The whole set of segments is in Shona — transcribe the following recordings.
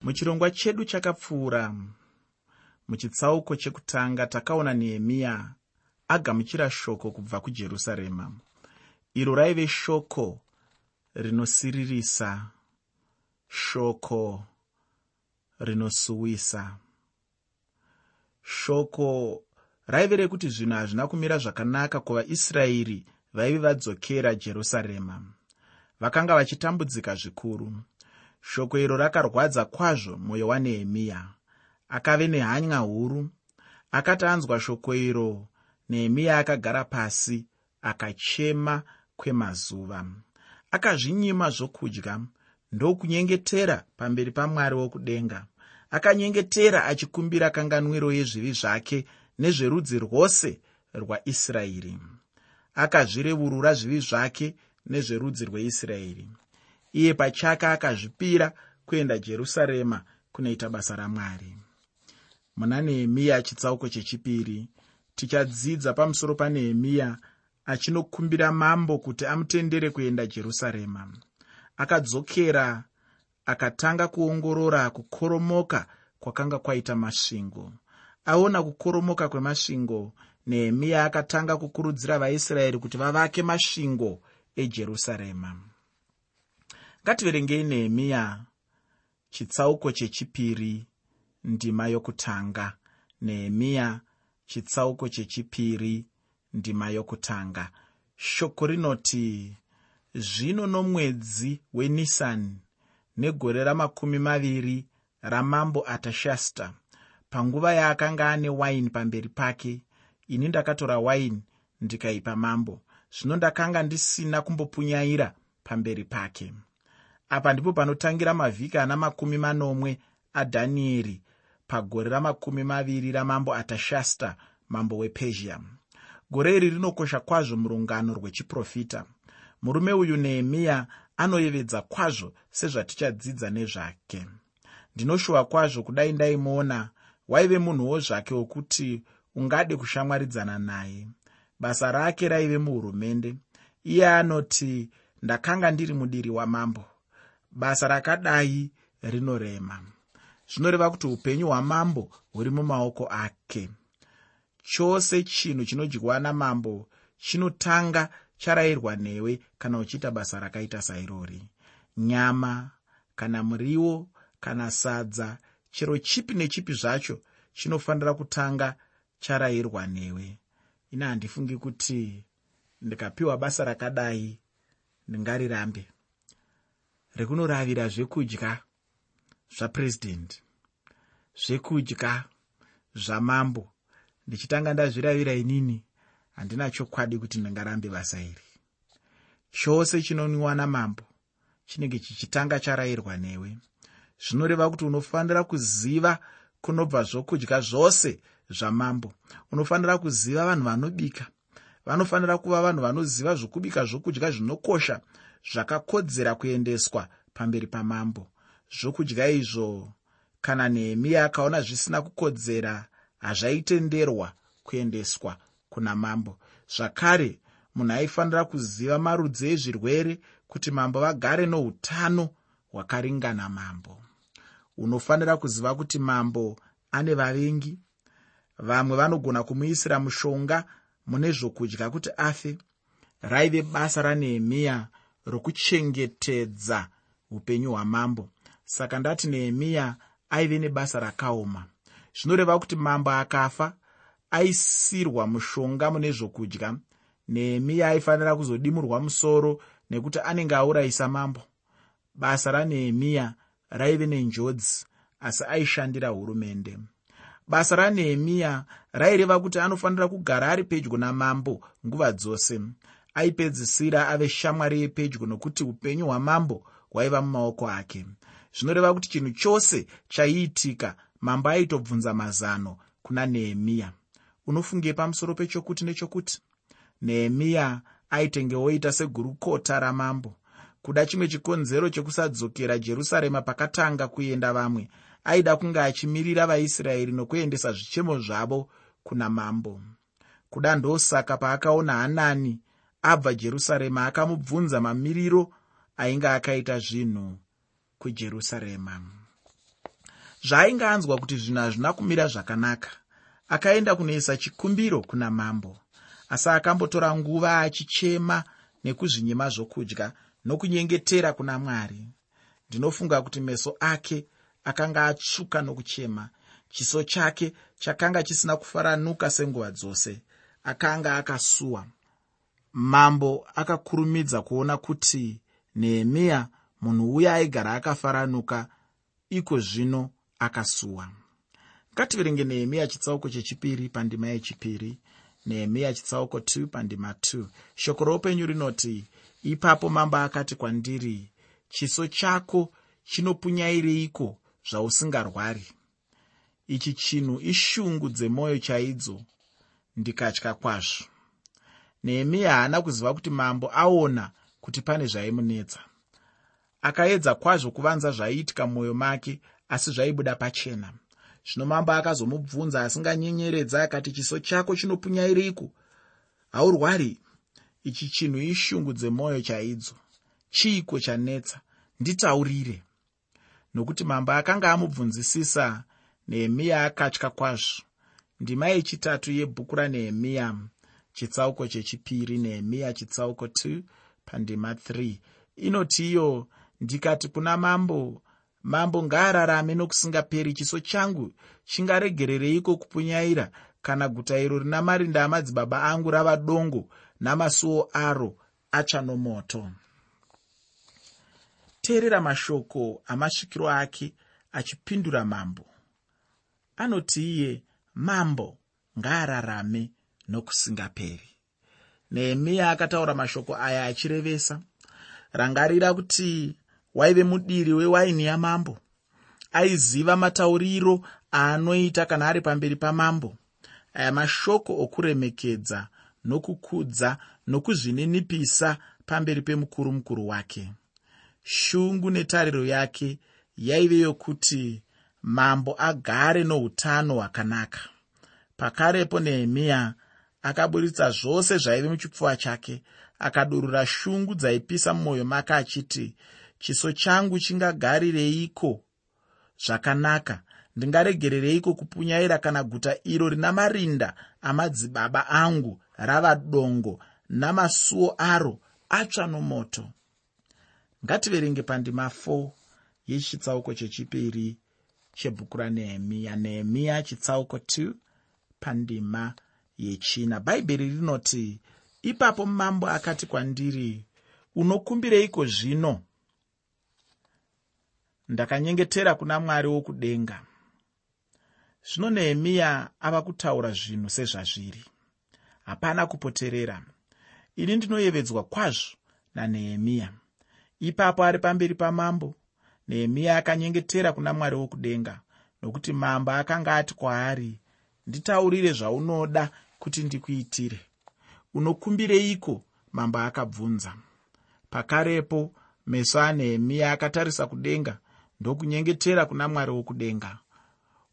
muchirongwa chedu chakapfuura. Muchitsauko chekutanga takaona nehemiya agamuchira shoko kubva kujerusarema. Iro raive shoko rinosiririsa shoko rinosuwisa. Shoko raive rekuti zvinhu hazvina kumira zvakanaka kuvaisraeri vaive vadzokera jerusarema. Vakanga vachitambudzika zvikuru shoko iro rakarwadza kwazvo mwoyo wanehemiya akave nehanya huru. Akati anzwa shoko iro nehemiya akagara pasi akachema kwemazuva. Akazvinyima zvokudya ndokunyengetera pamberi pamwari wokudenga. Akanyengetera achikumbira kanganwiro yezvivi zvake nezverudzi rwose rwaisraeri. Akazvireurura zvivi zvake nezverudzi rweisraeri iye pachake akazvipira kuenda jerusarema kunoita basa ramwari. Muna nehemiya chitsauko chechipiri tichadzidza pamusoro panehemiya achinokumbira mambo kuti amutendere kuenda jerusarema. Akadzokera akatanga kuongorora kukoromoka kwakanga kwaita masvingo. Aona kukoromoka kwemasvingo nehemiya akatanga kukurudzira vaisraeri kuti vavake masvingo ejerusarema ngativerengei nehemiya chitsauko chechipiri ndima yokutanga. Nehemiya chitsauko chechipiri ndima yokutanga. Shoko rinoti zvino nomwedzi wenisani negore ramakumi maviri ramambo atashasta panguva yaakanga ane waini pamberi pake ini ndakatora waini ndikaipa mambo. Zvino ndakanga ndisina kumbopunyaira pamberi pake apa ndipo panotangira mavhiki ana makumi manomwe adhanieri pagore ramakumi maviri ramambo atashasta mambo wepezhia. Gore iri rinokosha kwazvo murungano rwechiprofita. Murume uyu nehemiya anoyevedza kwazvo sezvatichadzidza nezvake. Ndinoshuwa kwazvo kudai ndaimuona. Waive munhuwo zvake wokuti ungade kushamwaridzana naye. Basa rake raive muhurumende. Iye anoti ndakanga ndiri mudiri wamambo basa rakadai rinorema. Zvinoreva kuti upenyu hwamambo huri mumaoko ake. Chose chinhu chinodyiwa namambo chinotanga charayirwa newe kana uchiita basa rakaita sairori. Nyama kana muriwo kana sadza chero chipi nechipi zvacho chinofanira kutanga charayirwa newe. Ina handifungi kuti ndikapiwa basa rakadai ndingarirambe rekunoravira zvekudya zvapurezidendi zvekudya zvamambo ndichitanga ndazviravira inini handina chokwadi kuti ndingarambe basa iri. Chose chinonwiwa namambo chinenge chichitanga charayirwa newe. Zvinoreva kuti unofanira kuziva kunobva zvokudya zvose zvamambo unofanira kuziva vanhu vanobika. Vanofanira kuva vanhu vanoziva zvokubika zvokudya zvinokosha zvakakodzera kuendeswa pamberi pamambo. Zvokudya izvo kana nehemiya akaona zvisina kukodzera hazvaitenderwa kuendeswa kuna mambo. Zvakare munhu aifanira kuziva marudzi ezvirwere kuti mambo vagare noutano hwakaringana mambo. Unofanira kuziva kuti mambo ane vavengi. Vamwe vanogona kumuisira mushonga mune zvokudya kuti afe. Raive basa ranehemiya rokuchengetedza upenyu hwamambo. Saka ndati nehemiya aive nebasa rakaoma. Zvinoreva kuti mambo akafa aisirwa mushonga mune zvokudya. Nehemiya aifanira kuzodimurwa musoro nekuti anenge aurayisa mambo. Basa ranehemiya raive nenjodzi asi aishandira hurumende. Basa ranehemiya raireva kuti anofanira kugara ari pedyo namambo nguva dzose aipedzisira ave shamwari yepedyo nokuti upenyu hwamambo hwaiva mumaoko ake. Zvinoreva kuti chinhu chose chaiitika mambo aitobvunza mazano kuna nehemiya. Unofungei pamusoro pechokuti nechokuti nehemiya aitengewoita segurukota ramambo. Kuda chimwe chikonzero chekusadzokera jerusarema pakatanga kuenda vamwe aida kunge achimirira vaisraeri nokuendesa zvichemo zvavo kuna mambo. Kuda ndosaka paakaona hanani abva jerusarema akamubvunza mamiriro ainge akaita zvinhu kujerusarema. Zvaainge anzwa kuti zvinhu hazvina kumira zvakanaka akaenda kunoisa chikumbiro kuna mambo. Asi akambotora nguva achichema nekuzvinyima zvokudya nokunyengetera kuna mwari. Ndinofunga kuti meso ake akanga atsvuka nokuchema chiso chake chakanga chisina kufaranuka senguva dzose akanga akasuwa mambo akakurumidza kuona kuti nehemiya munhu uya aigara akafaranuka iko zvino akasuwa. Ngativerenge nehemiya chitsauko chechipiri pandima yechipiri nehemiya chitsauko 2 pandima 2 shoko roupenyu rinoti ipapo mambo akati kwandiri chiso chako chinopunyaireiko zvausingarwari? Ichi chinhu ishungu dzemwoyo chaidzo ndikatya kwazvo nehemiya haana kuziva kuti mambo aona kuti pane zvaimunetsa. Akaedza kwazvo kuvanza zvaiitika mumwoyo make asi zvaibuda pachena. Zvino mambo akazomubvunza asinganyenyeredza akati chiso chako chinopunyairiko haurwari. Ichi chinhu ishungu dzemwoyo chaidzo. Chiiko chanetsa? Nditaurire. Nokuti mambo akanga amubvunzisisa nehemiya akatya kwazvo. Ndima yechitatu yebhuku ranehemiya chitsauko chechipiri nehemiya chitsauko 2 pandima 3 inoti iyo ndikati kuna mambo mambo ngaararame nokusingaperi chiso changu chingaregerereiko kupunyaira kana guta iro rina marinda amadzibaba angu rava dongo namasuo aro atsva nomoto? Teerera mashoko amasvikiro ake achipindura mambo. Anoti iye mambo ngaararame nokusingaperi. Nehemiya akataura mashoko aya achirevesa rangarira kuti waive mudiri wewaini yamambo. Aiziva matauriro aanoita kana ari pamberi pamambo. Aya mashoko okuremekedza nokukudza nokuzvininipisa pamberi pemukuru mukuru wake. Shungu netariro yake yaive yokuti mambo agare noutano hwakanaka. Pakarepo nehemiya akaburitsa zvose zvaive muchipfuva chake akadurura shungu dzaipisa mumwoyo make achiti chiso changu chingagarireiko? Zvakanaka. Ndingaregerereiko kupunyaira kana guta iro rina marinda amadzibaba angu rava dongo namasuo aro atsva nomoto? Ngativerenge pandima 4 yechitsauko chechipiri chebhuku ranehemiya nehemiya chitsauko 2 pandima yechina. Bhaibheri rinoti ipapo mambo akati kwandiri unokumbireiko zvino ndakanyengetera kuna mwari wokudenga. Zvino nehemiya ava kutaura zvinhu sezvazviri. Hapana kupoterera. Ini ndinoyevedzwa kwazvo nanehemiya. Ipapo ari pamberi pamambo nehemiya akanyengetera kuna mwari wokudenga nokuti mambo akanga ati kwaari nditaurire zvaunoda kuti ndikuitire. Unokumbireiko? Mambo akabvunza. Pakarepo meso anehemiya akatarisa kudenga ndokunyengetera kuna mwari wokudenga.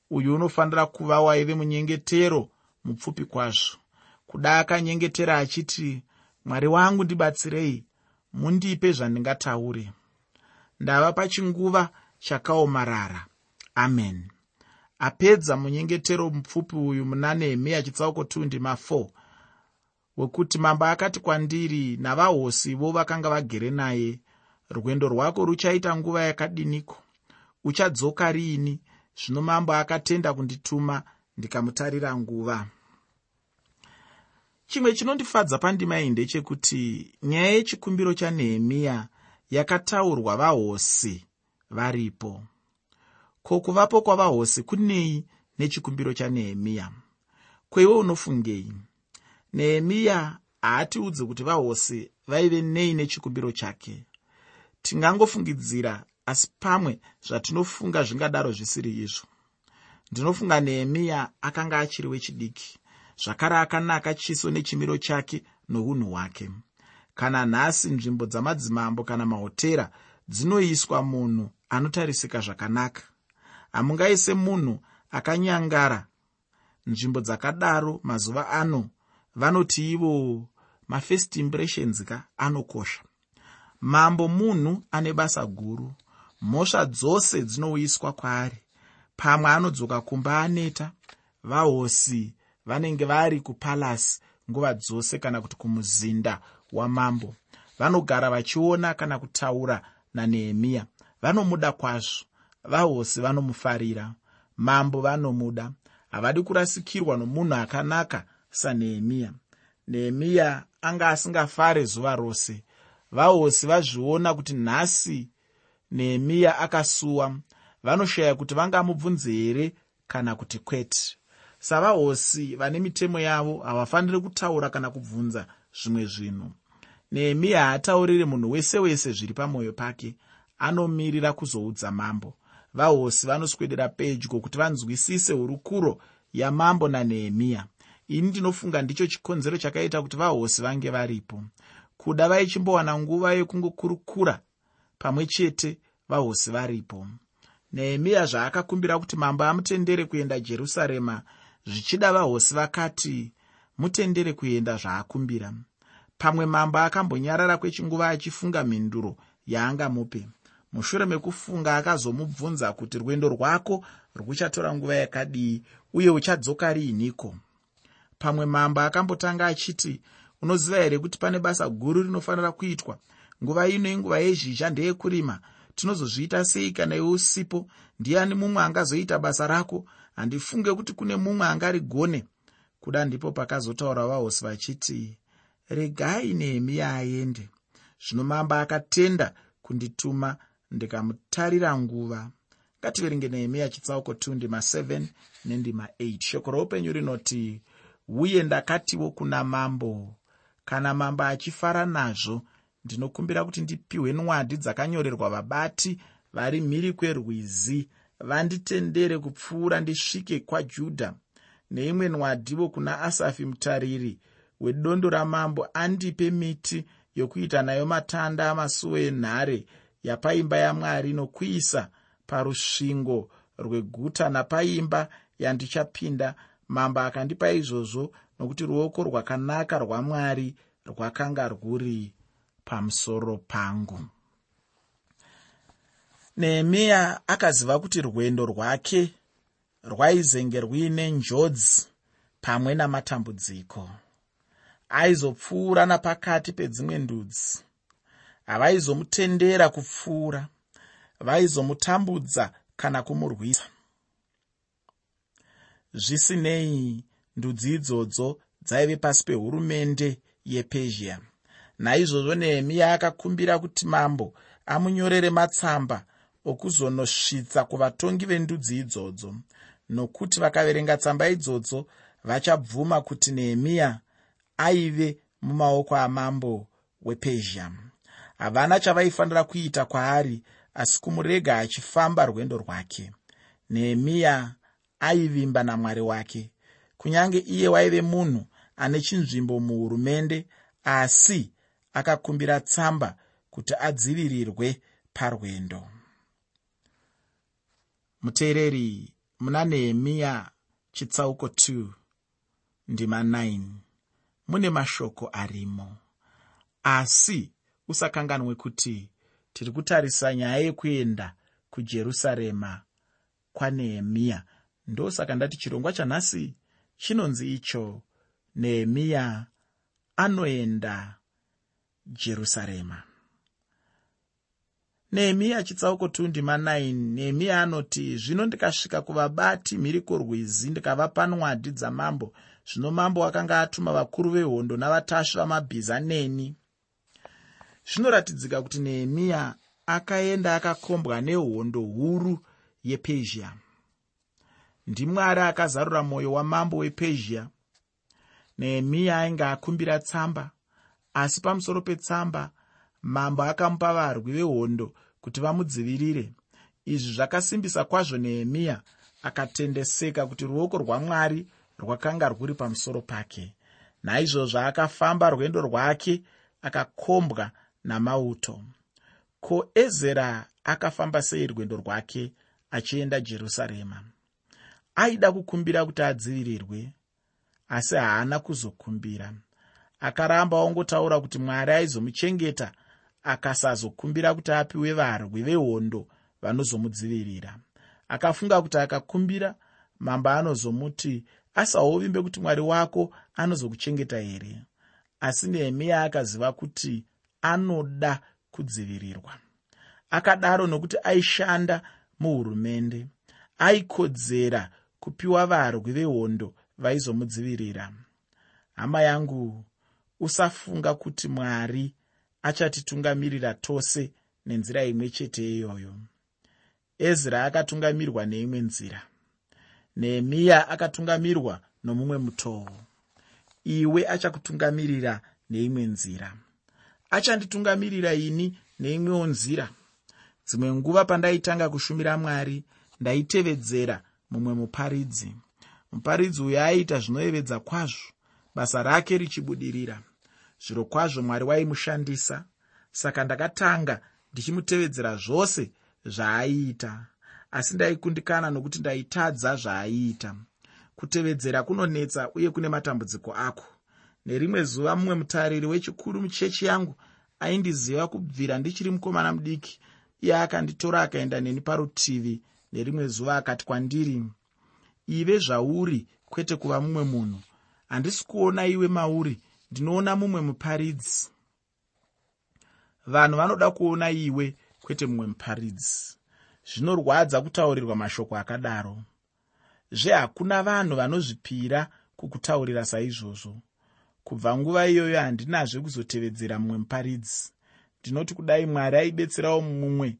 Uyu unofanira kuva waive munyengetero mupfupi kwazvo. Kuda akanyengetera achiti mwari wangu ndibatsirei. Mundipe zvandingataure. Ndava pachinguva chakaomarara. Amen apedza munyengetero mupfupi uyu muna nehemiya chitsauko 2 ndima 4 wekuti mambo akati kwandiri navahosivo vakanga vagere naye rwendo rwako ruchaita nguva yakadiniko? Uchadzoka riini zvino mambo akatenda kundituma ndikamutarira nguva. Chimwe chinondifadza pandima iyi ndechekuti nyaya yechikumbiro chanehemiya yakataurwa vahosi varipo ko kuvapo kwavahosi kunei nechikumbiro chanehemiya kweiwe unofungei? Nehemiya haatiudze kuti vahosi vaive nei nechikumbiro chake. Tingangofungidzira asi pamwe zvatinofunga zvingadaro zvisiri izvo. Ndinofunga nehemiya akanga achiri wechidiki zvakare akanaka chiso nechimiro chake nounhu hwake. Kana nhasi nzvimbo dzamadzimambo kana mahotera dzinoiswa munhu anotarisika zvakanaka hamungaise munhu akanyangara. Nzvimbo dzakadaro mazuva ano vanoti ivo mafirst impressions ka anokosha. Mambo munhu ane basa guru. Mhosva dzose dzinouyiswa kwaari. Pamwe anodzoka kumba aneta. Vahosi vanenge vari kupalasi nguva dzose kana kuti kumuzinda wamambo. Vanogara vachiona kana kutaura nanehemiya. Vanomuda kwazvo vahosi vanomufarira. Mambo vanomuda. Havadi kurasikirwa nomunhu akanaka sanehemiya. Nehemiya anga asingafare zuva rose. Vahosi vazviona kuti nhasi nehemiya akasuwa. Vanoshaya kuti vangamubvunze here kana kuti kwete. Savahosi vane mitemo yavo havafaniri kutaura kana kubvunza zvimwe zvinhu. Nehemiya haatauriri munhu wese wese zviri pamwoyo pake. Anomirira kuzoudza mambo vahosi vanoswedera pedyo kuti vanzwisise hurukuro yamambo nanehemiya. Ini ndinofunga ndicho chikonzero chakaita kuti vahosi vange varipo. Kuda vaichimbowana nguva yekungokurukura pamwe chete vahosi varipo. Nehemiya zvaakakumbira kuti mambo amutendere kuenda jerusarema zvichida vahosi vakati mutendere kuenda zvaakumbira. Pamwe mambo akambonyarara kwechinguva achifunga mhinduro yaangamupe mushure mekufunga akazomubvunza kuti rwendo rwako ruchatora nguva yakadii uye uchadzoka riiniko? Pamwe mambo akambotanga achiti unoziva here kuti pane basa guru rinofanira kuitwa? Nguva ino inguva yezhizha ndeyekurima. Tinozozviita sei kana iwe usipo ndiani mumwe angazoita basa rako? Handifunge kuti kune mumwe angarigone. Kuda ndipo pakazotaura vahosi vachiti regai nehemiya aende. Zvino mambo akatenda kundituma ndikamutarira nguva. Ngativerenge nehemiya chitsauko 2 ndima 7 nendima 8 shoko roupenyu rinoti uye ndakatiwo kuna mambo. Kana mambo achifara nazvo ndinokumbira kuti ndipiwe nwadi dzakanyorerwa vabati vari mhiri kwerwizi. Vanditendere kupfuura ndisvike kwajudha neimwe nwadiwo kuna asafi mutariri wedondo ramambo andipe miti yokuita nayo matanda amasuo enhare yapaimba yamwari nokuisa parusvingo rweguta napaimba yandichapinda. Mambo akandipa izvozvo nokuti ruoko rwakanaka rwamwari rwakanga rwuri pamusoro pangu. Nehemiya akaziva kuti rwendo rwake rwaizenge ruine njodzi pamwe namatambudziko. Aizopfuura napakati pedzimwe ndudzi havaizomutendera kupfuura vaizomutambudza kana kumurwisa. Zvisinei ndudzi idzodzo dzaive pasi pehurumende yepezhia. Naizvozvo nehemiya akakumbira kuti mambo amunyorere matsamba okuzonosvitsa kuvatongi vendudzi idzodzo nokuti vakaverenga tsamba idzodzo vachabvuma kuti nehemiya aive mumaoko amambo wepezhia havana chavaifanira kuita kwaari asi kumurega achifamba rwendo rwake. Nehemiya aivimba namwari wake. Kunyange iye waive munhu ane chinzvimbo muhurumende asi akakumbira tsamba kuti adzivirirwe parwendo. Muteereri muna nehemiya chitsauko 2 ndima 9 mune mashoko arimo. Asi usakanganwe kuti tiri kutarisa nyaya yekuenda kujerusarema kwanehemiya ndosaka ndati chirongwa chanhasi chinonzi icho nehemiya anoenda jerusarema. Nehemiya chitsauko 2 ndima 9 nehemiya anoti zvino ndikasvika kuvabati mhiri kurwizi ndikavapa nwadi dzamambo. Zvino mambo akanga atuma vakuru vehondo navatasvi vamabhiza neni zvinoratidzika kuti nehemiya akaenda akakombwa nehondo huru yepezhia. Ndimwari akazarura mwoyo wamambo wepezhia. Nehemiya ainge akumbira tsamba asi pamusoro petsamba mambo akamupa varwi vehondo kuti vamudzivirire. Izvi zvakasimbisa kwazvo nehemiya akatendeseka kuti ruoko rwamwari rwakanga rwuri pamusoro pake. Naizvozvo akafamba rwendo rwake akakombwa namauto. Ko ezera akafamba sei rwendo rwake achienda jerusarema? Aida kukumbira kuti adzivirirwe asi haana kuzokumbira. Akaramba ongotaura kuti mwari aizomuchengeta akasazokumbira kuti apiwe varwi vehondo vanozomudzivirira. Akafunga kuti akakumbira mambo anozomuti asi hauvimbe kuti mwari wako anozokuchengeta here? Asi nehemiya akaziva kuti anoda kudzivirirwa. Akadaro nokuti aishanda muhurumende aikodzera kupiwa varwi vehondo vaizomudzivirira. Hama yangu usafunga kuti mwari achatitungamirira tose nenzira imwe chete iyoyo. Ezra akatungamirwa neimwe nzira nehemiya akatungamirwa nomumwe mutoo iwe achakutungamirira neimwe nzira achanditungamirira ini neimwewo nzira. Dzimwe nguva pandaitanga kushumira mwari ndaitevedzera mumwe muparidzi. Muparidzi uyo aiita zvinoyevedza kwazvo basa rake richibudirira. Zviro kwazvo mwari waimushandisa saka ndakatanga ndichimutevedzera zvose zvaaiita. Asi ndaikundikana nokuti ndaitadza zvaaiita. Kutevedzera kunonetsa uye kune matambudziko ako nerimwe zuva mumwe mutariri wechikuru muchechi yangu aindiziva kubvira ndichiri mukomana mudiki. Iye akanditora akaenda neni parutivi nerimwe zuva akati kwandiri ive zvauri kwete kuva mumwe munhu. Handisi kuona iwe mauri ndinoona mumwe muparidzi. Vanhu vanoda kuona iwe kwete mumwe muparidzi. Zvinorwadza kutaurirwa mashoko akadaro. Zvehakuna vanhu vanozvipira kukutaurira saizvozvo kubva nguva iyoyo handinazve kuzotevedzera mumwe muparidzi. Ndinoti kudai mwari aibetserawo mumwe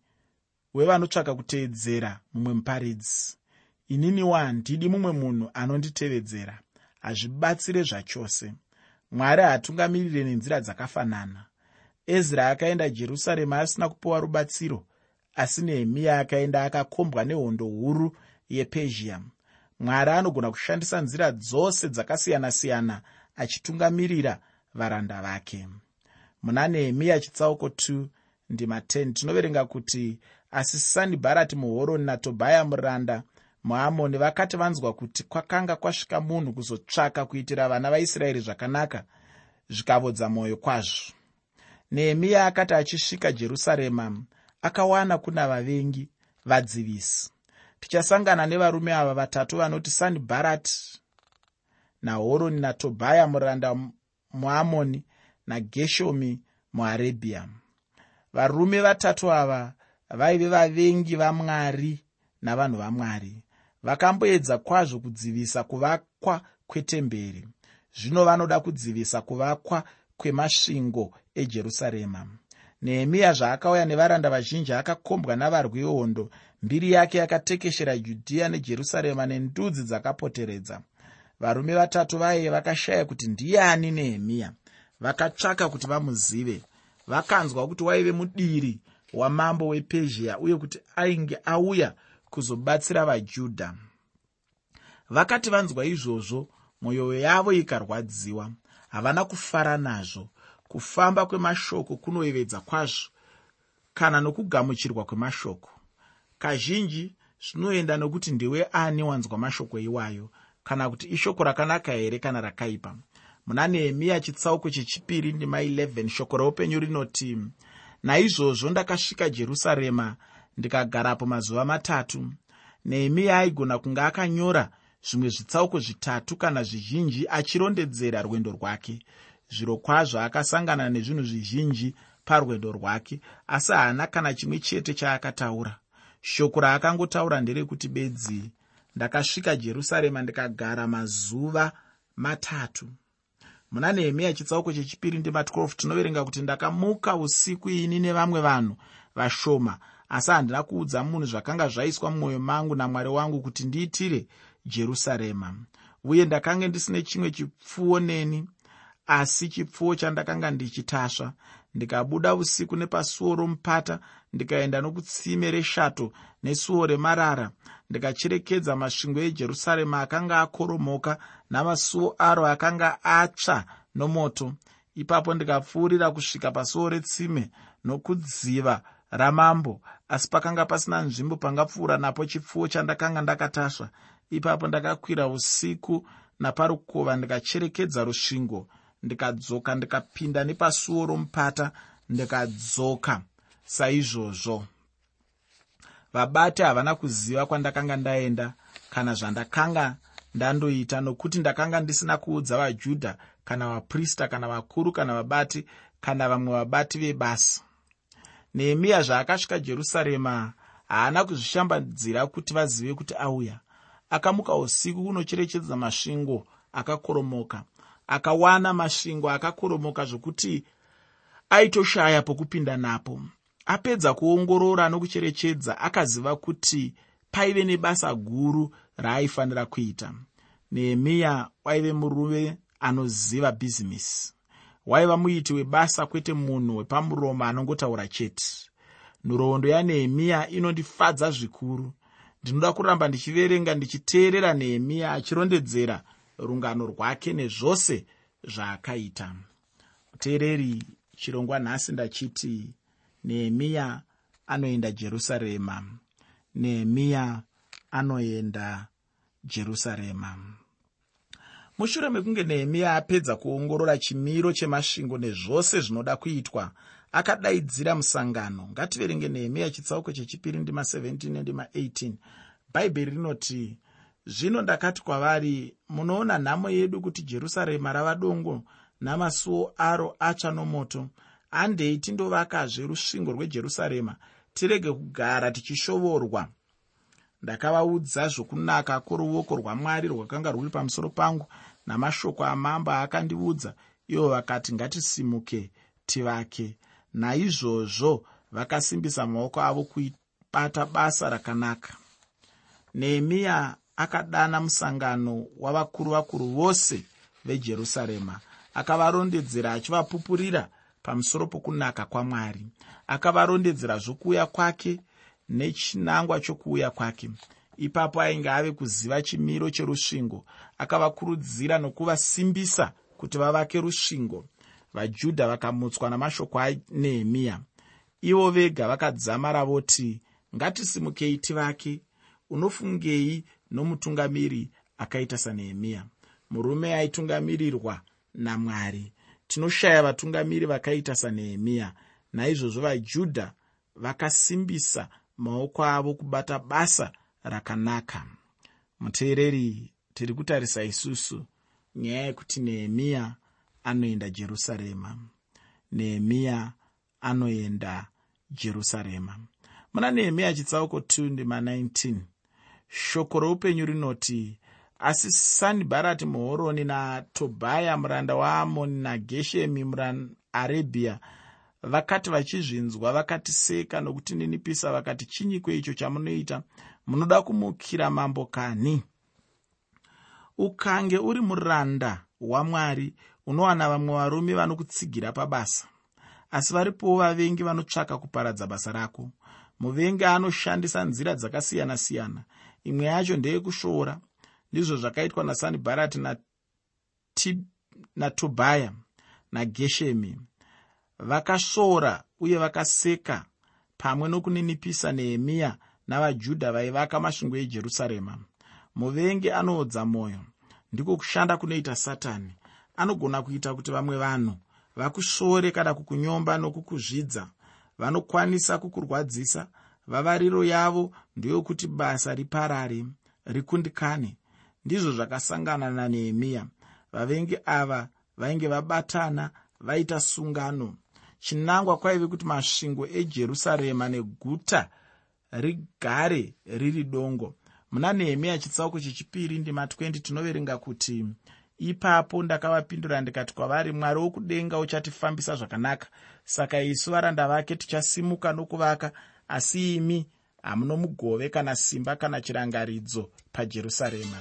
wevanotsvaka kuteedzera mumwe muparidzi. Ininiwo handidi mumwe munhu anonditevedzera hazvibatsire zvachose. Mwari haatungamirire nenzira dzakafanana. Ezra akaenda jerusarema asina kupiwa rubatsiro asi nehemiya akaenda akakombwa nehondo huru yepezhia. Mwari anogona kushandisa nzira dzose dzakasiyana-siyana achitungamirira varanda vake. Muna nehemiya chitsauko 2 ndima 10 tinoverenga kuti asi sanibharati muhoroni natobhaya muranda muamoni vakati vanzwa kuti kwakanga kwasvika munhu kuzotsvaka kuitira vana vaisraeri zvakanaka zvikavodza mwoyo kwazvo. Nehemiya akati achisvika jerusarema akawana kuna vavengi vadzivisi tichasangana nevarume ava vatatu vanoti sanibharati nahoroni natobhaya muranda muamoni nageshomi muarebhia varume vatatu ava vaive vavengi vamwari navanhu vamwari. Vakamboedza kwazvo kudzivisa kuvakwa kwetemberi. Zvino vanoda kudzivisa kuvakwa kwemasvingo ejerusarema. Nehemiya zvaakauya nevaranda vazhinji akakombwa navarwi vehondo mbiri yake yakatekeshera judhiya nejerusarema nendudzi dzakapoteredza varume vatatu vaiye vakashaya kuti ndiani nehemiya. Vakatsvaka kuti vamuzive. Vakanzwa kuti waive mudiri wamambo wepezhia uye kuti ainge auya kuzobatsira vajudha. Vakati vanzwa izvozvo mwoyo yavo ikarwadziwa. Havana kufara nazvo. Kufamba kwemashoko kunoyevedza kwazvo kana nokugamuchirwa kwemashoko. Kazhinji zvinoenda nokuti ndiwe ani wanzwa mashoko iwayo kana kuti ishoko rakanaka here kana rakaipa? Muna nehemiya chitsauko chechipiri ndima 11 shoko reupenyu rinoti naizvozvo ndakasvika jerusarema ndikagarapo mazuva matatu. Nehemiya aigona kunge akanyora zvimwe zvitsauko zvitatu kana zvizhinji achirondedzera rwendo rwake. Zviro kwazvo akasangana nezvinhu zvizhinji parwendo rwake asi haana kana chimwe chete chaakataura. Shoko raakangotaura nderekuti bedzi ndakasvika jerusarema ndikagara mazuva matatu. Muna nehemiya chitsauko chechipiri ndima 12 tinoverenga kuti ndakamuka usiku ini nevamwe vanhu vashoma. Asi handina kuudza munhu zvakanga zvaiswa mumwoyo mangu namwari wangu kuti ndiitire jerusarema. Uye ndakanga ndisine chimwe chipfuwo neni asi chipfuwo chandakanga ndichitasva ndikabuda usiku nepasuo romupata ndikaenda nokutsime reshato nesuo remarara ndikacherekedza masvingo ejerusarema akanga akoromoka namasuo aro akanga atsva nomoto. Ipapo ndikapfuurira kusvika pasuo retsime nokudziva ramambo asi pakanga pasina nzvimbo pangapfuura napo chipfuwo chandakanga ndakatasva. Ipapo ndakakwira usiku naparukova ndikacherekedza rusvingo ndikadzoka ndikapinda nepasuo romupata ndikadzoka. Saizvozvo vabati havana kuziva kwandakanga ndaenda kana zvandakanga ndandoita nokuti ndakanga ndisina kuudza vajudha kana vaprista kana vakuru kana vabati kana vamwe vabati vebasa. Nehemiya zvaakasvika jerusarema haana kuzvishambadzira kuti vazive kuti auya. Akamuka usiku kunocherechedza masvingo akakoromoka akawana masvingo akakoromoka zvokuti aitoshaya pokupinda napo. Apedza kuongorora nokucherechedza akaziva kuti paive nebasa guru raaifanira kuita. Nehemiya waive muruve anoziva bhizimisi waiva muiti webasa kwete munhu wepamuromo anongotaura chete. Nhoroondo yanehemiya inondifadza zvikuru. Ndinoda kuramba ndichiverenga ndichiteerera nehemiya achirondedzera rungano rwake nezvose zvaakaita. Muteereri chirongwa nhasi ndachiti nehemiya anoenda jerusarema. Nehemiya anoenda jerusarema. Mushure mekunge nehemiya apedza kuongorora chimiro chemasvingo nezvose zvinoda kuitwa akadaidzira musangano. Ngativerenge nehemiya chitsauko chechipiri ndima 17 nendima 18 bhaibheri rinoti zvino ndakati kwavari munoona nhamo yedu kuti jerusarema rava dongo namasuo aro atsva nomoto. Handei tindovakazve rusvingo rwejerusarema tirege kugara tichishovorwa ndakavaudza zvokunaka kworuoko rwamwari rwakanga rwuri pamusoro pangu namashoko amambo aakandiudza ivo vakati ngatisimuke tivake. Naizvozvo vakasimbisa maoko avo kuibata basa rakanaka. Nehemiya akadana musangano wavakuru vakuru vose vejerusarema. Akavarondedzera achivapupurira pamusoro pokunaka kwamwari. Akavarondedzera zvokuuya kwake nechinangwa chokuuya kwake. Ipapo ainge ave kuziva chimiro cherusvingo akavakurudzira nokuvasimbisa kuti vavake rusvingo. Vajudha vakamutswa namashoko anehemiya ivo vega vakadzama ravoti ngatisimukei tivake unofungei nomutungamiri akaita sanehemiya. Murume aitungamirirwa namwari. Tinoshaya vatungamiri vakaita sanehemiya. Naizvozvo vajudha vakasimbisa maoko avo kubata basa rakanaka. Muteereri tiri kutarisa isusu. Nyaya yekuti nehemiya anoenda jerusarema. Nehemiya anoenda jerusarema. Muna nehemiya chitsauko 2 ndima 19 shoko roupenyu rinoti asi sanibharati muhoroni natobhaya muranda waamoni nageshemi muarebhiya vakati vachizvinzwa vakatiseka nokutininipisa vakati chinyiko icho chamunoita munoda kumukira mambo kani ukange uri muranda wamwari unowana vamwe varume vanokutsigira pabasa. Asi varipowo vavengi vanotsvaka kuparadza basa rako. Muvengi anoshandisa nzira dzakasiyana-siyana imwe yacho ndeyekushoora ndizvo zvakaitwa nasanibharati natobhaya nageshemi vakasvora uye vakaseka pamwe nokuninipisa nehemiya navajudha vaivaka masvingo ejerusarema. Muvengi anoodza mwoyo. Ndiko kushanda kunoita satani. Anogona kuita kuti vamwe vanhu vakusvore kana kukunyomba nokukuzvidza. Vanokwanisa kukurwadzisa vavariro yavo ndeyokuti basa riparare rikundikane. Ndizvo zvakasangana nanehemiya vavengi ava vainge vabatana vaita sungano. Chinangwa kwaive kuti masvingo ejerusarema neguta rigare riri dongo. Muna nehemiya chitsauko chechipiri ndima 20 tinoverenga kuti ipapo ndakavapindura ndikati kwavari mwari wokudenga uchatifambisa zvakanaka saka isu varanda vake tichasimuka nokuvaka asi imi hamuno mugove kana simba kana chirangaridzo pajerusarema